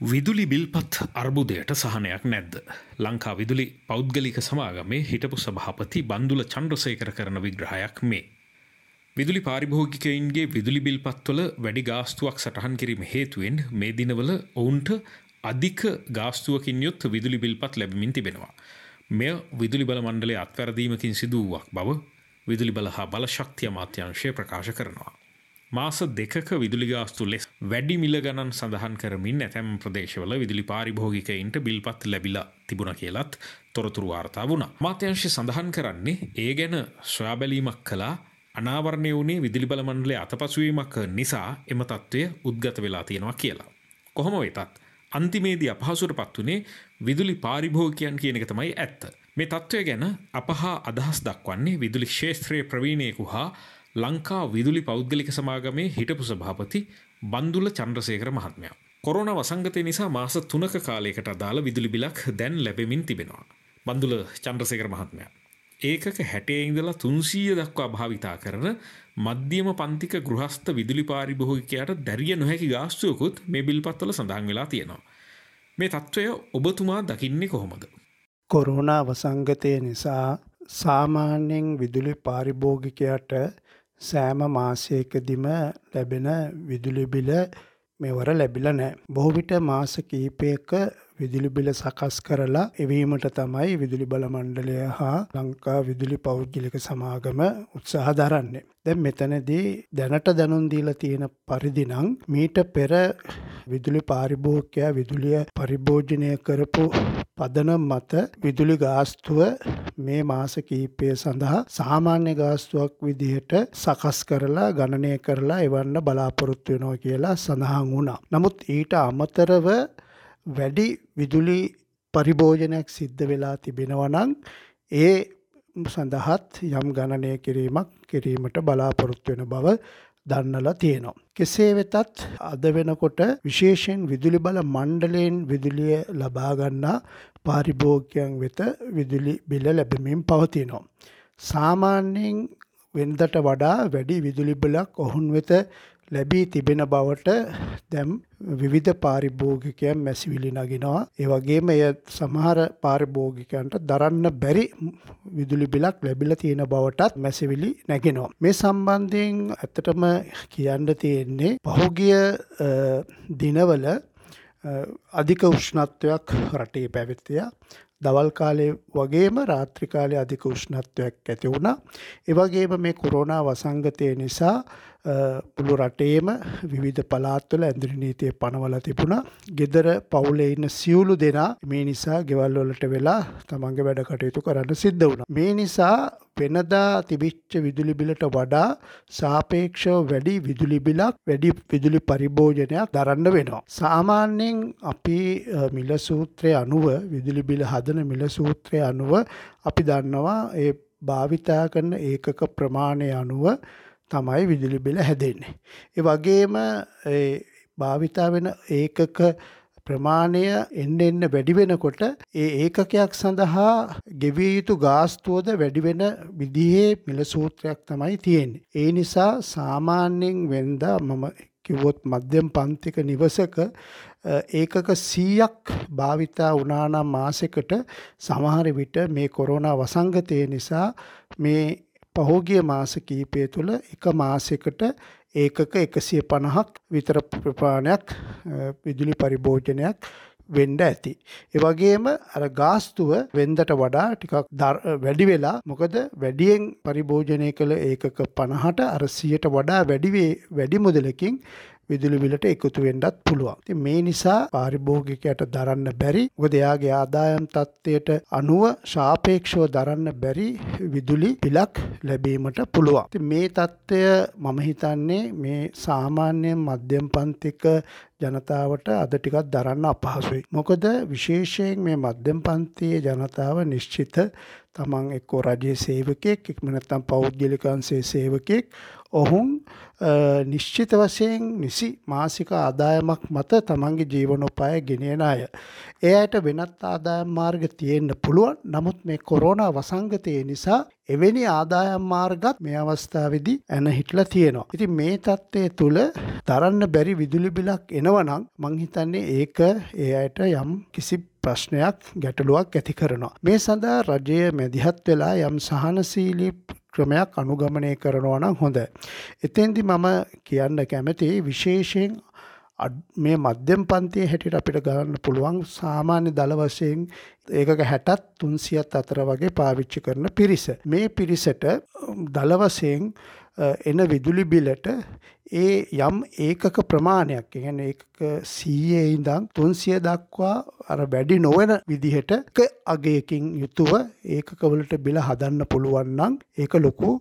විදුලි බිල්පත් අර්බුදයට සහනයක් නැද්ද. ලංකා විදුලි පෞද්ගලික සමාගමේ හිටපු සභහපති බන්දුල චන්ද්‍රසේකර කරන විග්‍රහයක් මේ. විදුලි පාරිභෝගිකයින්ගේ විදුලි බිල්පත්වල වැඩි ගාස්තුවක් සටහන් කිරීම හේතුවෙන් මේ දිනවල ඔවුන්ට අධික ගාස්තුවකින් යුත් විදුලි බිල්පත් ලැබමින් තිබෙනවා. මෙය විදුලි බල මණ්ඩලේ අත්වැරදීමකින් සිදුවූවක් බව විදුලි බල හා බල ශක්තිය මාත්‍යංශය ප්‍රකාශ කරනවා. මාස දෙකක විදුලිගාස්තු ලෙස් වැඩි මිල ගණන් සඳහන් කරමින් ඇතැම් ප්‍රදේශවල විදුලි පාරිභෝගිකයින්ට බිල්පත් ලැබිලා තිබුණ කියලත් තොරතුරු වාර්තා වුණ. මාත්‍යංශ සඳහන් කරන්නේ ඒ ගැන සොයාබැලීමක් කලා අනාවරණය වුණේ විදිලි බල මණ්ඩලේ අතපසුවීමක් නිසා එම තත්ත්වය උද්ගත වෙලා තියෙනවා කියලා. කොහොම වෙතත් අන්තිමේදී අපහසුර පත් වනේ විදුලි පාරිභෝගකයන් කියන එක තමයි ඇත්ත. මේ තත්ත්වය ගැන අපහා අදහස් දක්වන්නේ විදුලි ක්ෂේත්‍රයේ ප්‍රවීණයකු හා ලංකා විදුලි පෞද්ගලික සමාගමේ හිටපු සභාපති බන්දුල චන්ද්‍රසේකර මහත්මයා. කොරුණ වසංගතය නිසා මාස තුනක කාලයකට අදාළ විදුලි බිලක් දැන් ලැබෙමින් තිබෙනවා. බන්දුල චන්ද්‍රසේකර මහත්මයා. ඒකක හැටේ ඉඳලා තුන්සීය දක්වා භාවිතා කරන මධ්‍යම පන්තික ගෘහස්ත විදුලි පාරිභෝගිකයට දැරිය නොහැකි ගාස්තුවකුත් මේ බිල්පත්වල සඳහන් වෙලා තියෙනවා. මේ තත්ත්වය ඔබතුමා දකින්නේ කොහොමද. කොරුණා වසංගතය නිසා සාමාන්‍යයෙන් විදුලි පාරිභෝගිකයට සෑම මාසයකදිම ලැබෙන විදුලිබිල මෙවර ලැබිල නෑ. බොහෝවිට මාස කීපයක විදුලිබිල සකස් කරලා එවීමට තමයි විදුලි බල මණ්ඩලය හා ලංකා විදුලි පෞද්ගලික සමාගම උත්සාහ දරන්නේ. දැන් මෙතනදී දැනට දැනුම් දීලා තියෙන පරිදි නම් මීට පෙර විදුලි පාරිභෝගකයා විදුලිය පරිභෝජනය කරපු පදනම් මත විදුලි ගාස්තුව මේ මාස කීපය සඳහා සාමාන්‍ය ගාස්තුවක් විදිහට සකස් කරලා ගණනය කරලා එවන්න බලාපොරොත්තු වෙනවා කියලා සඳහන් වුණා. නමුත් ඊට අමතරව වැඩි විදුලි පරිභෝජනයක් සිද්ධ වෙලා තිබෙනවනං ඒ සඳහත් යම් ගණනය කිරීමක් කිරීමට බලාපොරොත්තු වෙන බව දන්නලා තියෙනවා. කෙසේ වෙතත් අද වෙනකොට විශේෂයෙන් විදුලි බල මණ්ඩලයෙන් විදුලිය ලබාගන්නා පාරිභෝගකයන් වෙත විදුලි බිල ලැබමින් පවතිනවා. සාමාන්‍යයෙන් වෙන්දට වඩා වැඩි විදුලි බලක් ඔහුන් වෙත ලැබී තිබෙන බවට දැම් විවිධ පාරිභෝගිකයන් මැසිවිලි නගෙනවා. ඒවගේම එය සමහර පාරිභෝගිකයන්ට දරන්න බැරි විදුලි බිලක් ලැබිල තියෙන බවටත් මැසිවිලි නැගෙනවා. මේ සම්බන්ධයෙන් ඇත්තටම කියන්න තියෙන්නේ පහුගිය දිනවල අධික උෂ්ණත්වයක් රටේ පැවිත්තිය දවල් කාලේ වගේම රාත්‍රිකාලය අධික උෂ්ණත්වයක් ඇති වුණා. එවගේම මේ කොරෝනා වසංගතය නිසා පුළු රටේම විවිධ පලාත්වල ඇඳරි නීතිය පනවල තිබුණා. ගෙදර පවුලේ ඉන්න සියලු දෙනා මේ නිසා ගෙවල්වලට වෙලා තමන්ගේ වැඩ කටයුතු කරන්න සිද්ධ වුණා. මේ නිසා වෙනදා තිබිච්ච විදුලි බිලට වඩා සාපේක්ෂව වැඩි විදුලි බිලක් වැඩි විදුලි පරිභෝජනයක් දරන්න වෙනවා. සාමාන්‍යයෙන් අපි මිල සූත්‍රය අනුව විදුලි බිල හදන මිල සූත්‍රය අනුව අපි දන්නවා ඒ භාවිතා කරන ඒකක ප්‍රමාණය අනුව තමයි විදුලි බිල හැදෙන්නේ. ඒ වගේම භාවිතා වෙන ඒකක ප්‍රමාණය එන්න එන්න වැඩි වෙනකොට ඒ ඒකකයක් සඳහා ගෙවිය යුතු ගාස්තුවද වැඩි වෙන විදිහේ මිල සූත්‍රයක් තමයි තියෙන්නේ. ඒ නිසා සාමාන්‍යයෙන් වෙන්දා මම කිව්වොත් මධ්‍යම පන්තික නිවසක ඒකක 100ක් භාවිතා වුණා නම් මාසෙකට සමහර විට මේ කොරෝනා වසංගතය නිසා මේ පහෝගිය මාස කීපය තුළ එක මාසෙකට ඒකක එකසිය පණහක් විතර ප්‍රපාණයක් විදුලි පරිභෝජනයක් වෙන්ඩ ඇති. ඒවගේම අර ගාස්තුව වෙන්දට වඩා ටිකක් වැඩි වෙලා මොකද වැඩියෙන් පරිභෝජනය කළ ඒකක පණහට අරසියට වඩා වැඩිවේ වැඩි මුදලකින් විදුලි බිලට එකතු වෙන්නත් පුළුවන්. ඉතින් මේ නිසා පාරිභෝගිකයට දරන්න බැරි මොකද එයාගේ ආදායම් තත්ත්වයට අනුව සාපේක්ෂව දරන්න බැරි විදුලි බිලක් ලැබීමට පුළුවන්. ඉතින් මේ தত্ত্বය මම හිතන්නේ මේ සාමාන්‍ය මධ්‍යම පන්තික ජනතාවට අද ටිකක් දරන්න අපහසුයි. මොකද විශේෂයෙන් මේ මධ්‍යම පන්තියේ ජනතාව නිශ්චිත තමන් එක්කෝ රජයේ සේවකයෙක් එක්ම නැත්නම් පෞද්ගලිකංශයේ සේවකයෙක් ඔහුන් නිශ්චිත වශයෙන් නිසි මාසික ආදායමක් මත තමන්ගේ ජීවනෝපාය ගෙනියන අය. ඒ අයට වෙනත් ආදායම් මාර්ග තියෙන්න පුළුවන්. නමුත් මේ කොරෝනා වසංගතය නිසා එවැනි ආදායම් මාර්ගත් මේ අවස්ථාවදි ඇන හිටල තියෙනවා. ඉති මේ තත්ත්වය තුළ දරන්න බැරි විදුලි බිලක් එනවනං මංහිතන්නේ ඒක ඒ අයට යම් කිසි ප්‍රශ්නයක් ගැටලුවක් ඇති කරනවා. මේ සඳහා රජය මැදිහත් වෙලා යම් සහනසීලී ක්‍රමයක් අනුගමනය කරනවා නම් හොඳ. එතෙන්දි මම කියන්න කැමති විශේෂයෙන් මේ මධ්‍යම් පන්තිය හැටියට අපිට ගන්න පුළුවන් සාමාන්‍ය දළ වශයෙන් ඒකක හැටත් තුන්සියත් අතර වගේ පාවිච්චි කරන පිරිස. මේ පිරිසට දළවසයෙන් එන විදුලි බිලට ඒ යම් ඒකක ප්‍රමාණයක් ගැන ඒ සීයේ ඉඳං තුන්සිය දක්වා අර වැඩි නොවන විදිහට අගයකින් යුතුව ඒකකවලට බිල හදන්න පුළුවන්නම් ඒක ලොකු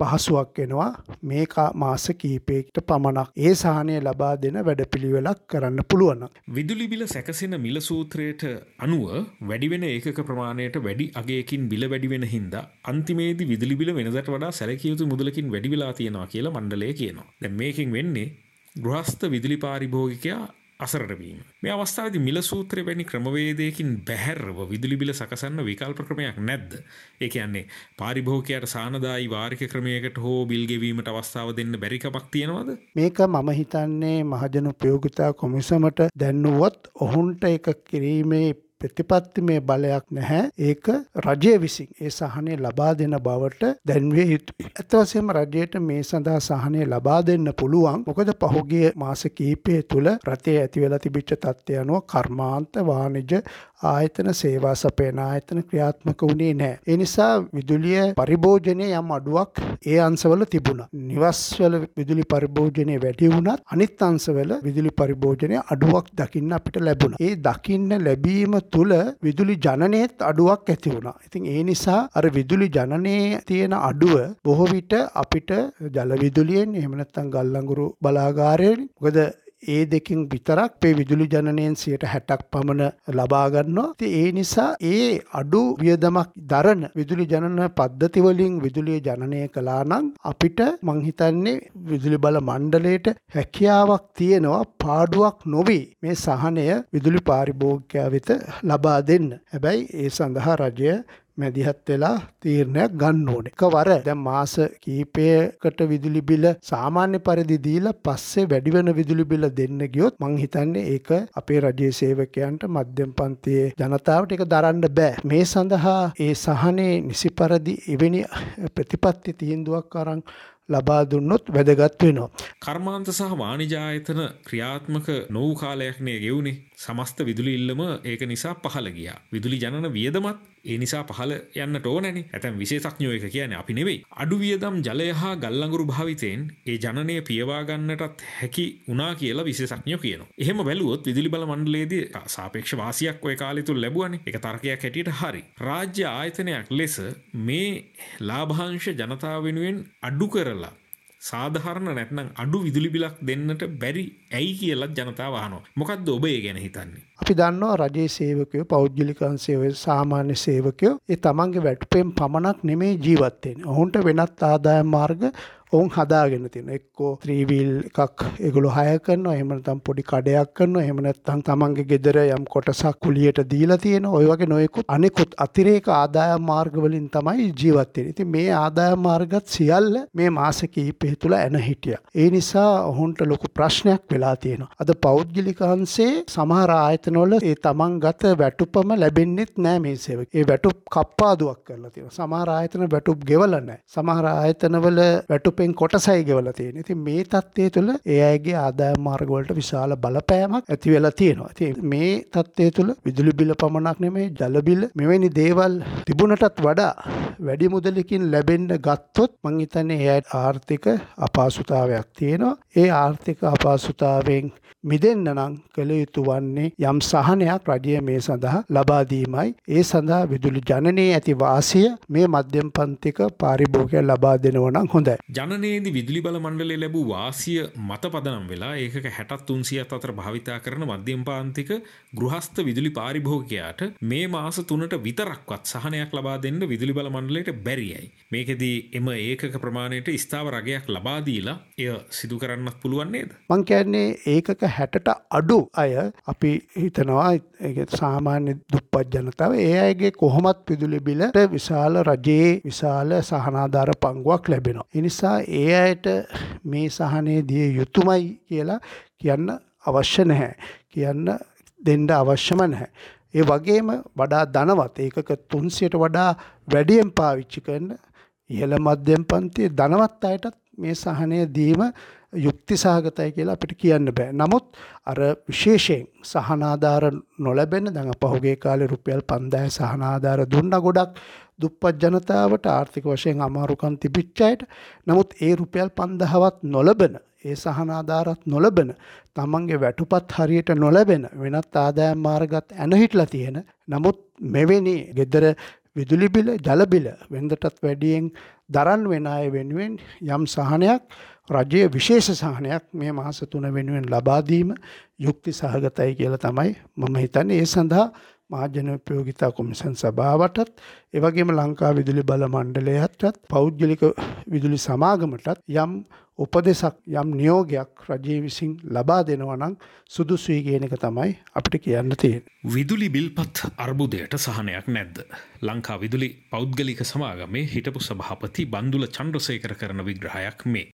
පහසුවක් වෙනවා මේ මාස කීපයකට පමණක් ඒ සාහනය ලබා දෙන වැඩපිළිවෙලක් කරන්න පුළුවන්. විදුලි බිල සැකසෙන මිල සූත්‍රයට අනුව වැඩිවෙන ඒකක ප්‍රමාණයට වැඩි අගේකින් බිල වැඩිවෙන හින්දා අන්තිමේදී විදුලි බිල වෙනදට වඩා සැලකියයුතු මුදලකින් වැඩිවෙලා තියෙනවා කියලා මණ්ඩලය කියනවා. දැන් මේකින් වෙන්නේ ගෘහස්ත විදුලි පාරිභෝගිකයා අසරටවීම. මේ අවස්ථාවදි මිල සූත්‍රය වැනි ක්‍රමවේදයකින් බැහැරව විදුලි බිල සකසන්න විකල්ප ක්‍රමයක් නැද්ද. ඒ කියන්නේ පාරිභෝගකයට සානදායි වාරික ක්‍රමයකට හෝ බිල්ගෙවීමට අවස්ථාව දෙන්න බැරිකමක් තියෙනවද. මේක මම හිතන්නේ මහජන උපයෝගතා කොමිසමට දැන්නුවොත් ඔහුන්ට එක කිරීමේ ප්‍රතිපත්ති මේ බලයක් නැහැ ඒක රජය විසින් ඒ සහනය ලබා දෙන බවට දැන්වේ යුතු. ඇතවසයම රජයට මේ සඳහා සහනය ලබා දෙන්න පුළුවන් මොකද පහුගිය මාස කීපය තුළ රතේ ඇතිවෙලා තිබිච්ච තත්ත්වය අනුව කර්මාන්ත වානිජ ආයතන සේවා සපයන ආයතන ක්‍රියාත්මක වුණේ නෑ. ඒ නිසා විදුලිය පරිභෝජනය යම් අඩුවක් ඒ අන්සවල තිබුණ. නිවස්වල විදුලි පරිභෝජනය වැඩි වුණත් අනිත් අන්සවල විදුලි පරිභෝජනය අඩුවක් දකින්න අපිට ලැබුණ. ඒ දකින්න ලැබීම තුළ විදුලි ජනනයත් අඩුවක් ඇති වුණා. ඉතින් ඒ නිසා අර විදුලි ජනනයේ තියෙන අඩුව බොහෝ විට අපිට ජල විදුලියෙන් එහෙම නැත්නම් ගල්ලංගුරු බලාගාරයෙන් මොකද ඒ දෙකින් විතරක් පේ විදුලි ජනනයෙන් සියට හැටක් පමණ ලබාගන්නවා ති ඒ නිසා ඒ අඩු වියදමක් දරන විදුලි ජනන පද්ධතිවලින් විදුලිය ජනනය කලානං අපිට මංහිතන්නේ විදුලි බල මණ්ඩලයට හැකියාවක් තියෙනවා පාඩුවක් නොවී මේ සහනය විදුලි පාරිභෝග්‍යයා වෙත ලබා දෙන්න. හැබැයි ඒ සඳහා රජය මැදිහත් වෙලා තීරණයක් ගන්න ඕනේ. එකවර දැන් මාස කීපයකට විදුලි බිල සාමාන්‍ය පරිදි දීලා පස්සේ වැඩි වෙන විදුලි බිල දෙන්න ගියොත් මං හිතන්නේ ඒක අපේ රජයේ සේවකයන්ට මධ්‍යම පන්තියේ ජනතාවට ඒක දරන්න බෑ. මේ සඳහා ඒ සහනේ නිසි පරිදි එවැනි ප්‍රතිපත්ති තීන්දුවක් අරන් ලබා දුන්නොත් වැදගත් වෙනවා. කර්මාන්ත සහ වානිජායතන ක්‍රියාත්මක නොවූ කාලයක්නේ ගෙවුණේ සමස්ත විදුලි ඉල්ලම ඒක නිසා පහළ ගියා. විදුලි ජනන වියදමත් ඒ නිසා පහළ යන්නට ඕනැනි ඇතැම් විශේෂඥෝ එක කියන අපි නෙවෙයි. අඩු වියදම් ජලය හා ගල්ලඟුරු භාවිතයෙන් ඒ ජනනය පියවාගන්නටත් හැකි උනා කියලා විශේෂඥෝ කියනවා. එහෙම බැලුවොත් විදුලි බල මණ්ඩලයේදී සාපේක්ෂ වාසියක් ඔය කාලය තුල ලැබුවානේ. ඒක තර්කයක් හැටියට හරි. රාජ්‍ය ආයතනයක් ලෙස මේ ලාභාංශ ජනතාව වෙනුවෙන් අඩු කරලා සාධහරණ නැත්නම් අඩු විදුලි බිලක් දෙන්නට බැරි ඇයි කියලත් ජනතාවහනෝ මොකක්ද ඔබේ ගැන හිතන්නේ. අපි දන්නවා රජයේ සේවකයෝ පෞද්ගලිකන්සේව සාමාන්‍ය සේවකයෝ ඒ තමන්ගේ වැට්පෙන් පමණක් නෙමේ ජීවත්තයෙන් ඔහුන්ට වෙනත් ආදායම් මාර්ග ඔවුන් හදාගෙන තියෙන එක්කෝ ත්‍රීවීල් එකක් ඒගොල්ලෝ හය කරනවා එහෙම නැත්නම් පොඩි කඩයක් කරනවා එහෙම නැත්නම් තමන්ගේ ගෙදර යම් කොටසක් කුලියට දීලා තියෙන ඔය වගේ නොයෙකුත් අනෙකුත් අතිරේක ආදායම් මාර්ග වලින් තමයි ජීවත් වෙන්නේ. ඉතින් මේ ආදායම් මාර්ගත් සියල්ල මේ මාස කිහිපය තුළ එන හිටියා. ඒ නිසා ඔහුන්ට ලොකු ප්‍රශ්නයක් වෙලා තියෙනවා. අද පෞද්ගලික අංශේ සමහර ආයතනවල ඒ තමන් ගත වැටුපම ලැබෙන්නෙත් නෑ මේ සේවක. ඒ වැටුප් කප්පාදුවක් කරලා තියෙනවා. සමහර ආයතන වැටුප් ගෙවලා නෑ. සමහර ආයතනවල වැටුපේ අපෙන් කොටසයි ගෙවල තියෙන ඉති මේ තත්ත්වය තුළ ඒ අයගේ ආදායම් මාර්ගවලට විශාල බලපෑමක් ඇති වෙලා තියෙනවා ති මේ තත්ත්වය තුළ විදුලි බිල පමණක් නෙමේ ජලබිල මෙවැනි දේවල් තිබුණටත් වඩා වැඩි මුදලකින් ලැබෙන්ඩ ගත්තොත් මංහිතන්නේ එයට ආර්ථික අපාසුතාවයක් තියෙනවා ඒ ආර්ථික අපාසුතාවෙන් මිදෙන්න නම් කළ යුතු වන්නේ යම් සහනයක් රජය මේ සඳහා ලබාදීමයි ඒ සඳහා විදුලි ජනනයේ ඇති වාසිය මේ මධ්‍යම් පන්තික පාරිභෝගය ලබා දෙනවනම් හොඳයි. ජනනේදි විදුලි බල මණ්ඩලේ ලැබූ වාසිය මත පදනම් වෙලා ඒක හැටත් තුන්සියත් අතර භාවිතා කරන මධ්‍යම් පාන්තික ගෘහස්ත විදුලි පාරිභෝගකයාට මේ මාස තුනට විතරක්වත් සහනයක් ලබා දෙන්න විදුලි බල මණ්ඩලයට බැරියයි. මේකෙදී එම ඒකක ප්‍රමාණයට ස්ථාව රගයක් ලබාදීලා එය සිදු කරන්නත් පුළුවන්නේද. මං කියන්නේ ඒකක හැටට අඩු අය අපි හිතනවා සාමාන්‍ය දුප්පත් ජනතාව ඒ අයගේ කොහොමත් පිදුලි බිලට විශාල රජයේ විශාල සහනාධාර පංගුවක් ලැබෙනවා. එනිසා ඒ අයට මේ සහනේ දිය යුතුමයි කියලා කියන්න අවශ්‍ය නැහැ. කියන්න දෙන්ඩ අවශ්‍යම නැහැ. ඒ වගේම වඩා ධනවත් ඒකක තුන්සියට වඩා වැඩියෙන් පාවිච්චි කරන ඉහළ මධ්‍යම් පන්තිය ධනවත් අයටත් මේ සහනය දීම යුක්ති සහගතයි කියලා අපිට කියන්න බෑ. නමුත් අර විශේෂයෙන් සහනාධාර නොලැබෙන දැන් පහුගේ කාලේ රුපියල් 5000 සහනාධාර දුන්න ගොඩක් දුප්පත් ජනතාවට ආර්ථික වශයෙන් අමාරුකම් තිබිච්ච අයට. නමුත් ඒ රුපියල් 5000වත් නොලබන ඒ සහනාධාරත් නොලබන තමන්ගේ වැටුපත් හරියට නොලැබෙන වෙනත් ආදායම් මාර්ගත් ඇනහිටලා තියෙන. නමුත් මෙවැනි ගෙදර විදුලිබිල ජලබිල වෙන්දටත් වැඩියෙන් දරන් වෙන අය වෙනුවෙන් යම් සහනයක් රජයේ විශේෂ සහනයක් මේ මාස තුන වෙනුවෙන් ලබාදීම යුක්ති සහගතයි කියල තමයි මම හිතන්නේ. ඒ සඳහා මාජ්‍යන උපයෝගිතා කොමිසන් සභාවටත් එවගේම ලංකා විදුලි බල මණ්ඩලයටත් පෞද්ගලික විදුලි සමාගමටත් යම් උපදෙසක් යම් නියෝගයක් රජයේ විසින් ලබා දෙනවනං සුදුසුයි කියන එක තමයි අපිට කියන්න තියෙන. විදුලි බිල්පත් අර්බුදයට සහනයක් නැද්ද. ලංකා විදුලි පෞද්ගලික සමාගමේ හිටපු සභාපති බන්දුල චන්ද්‍රසේකර කරන විග්‍රහයක් මේ.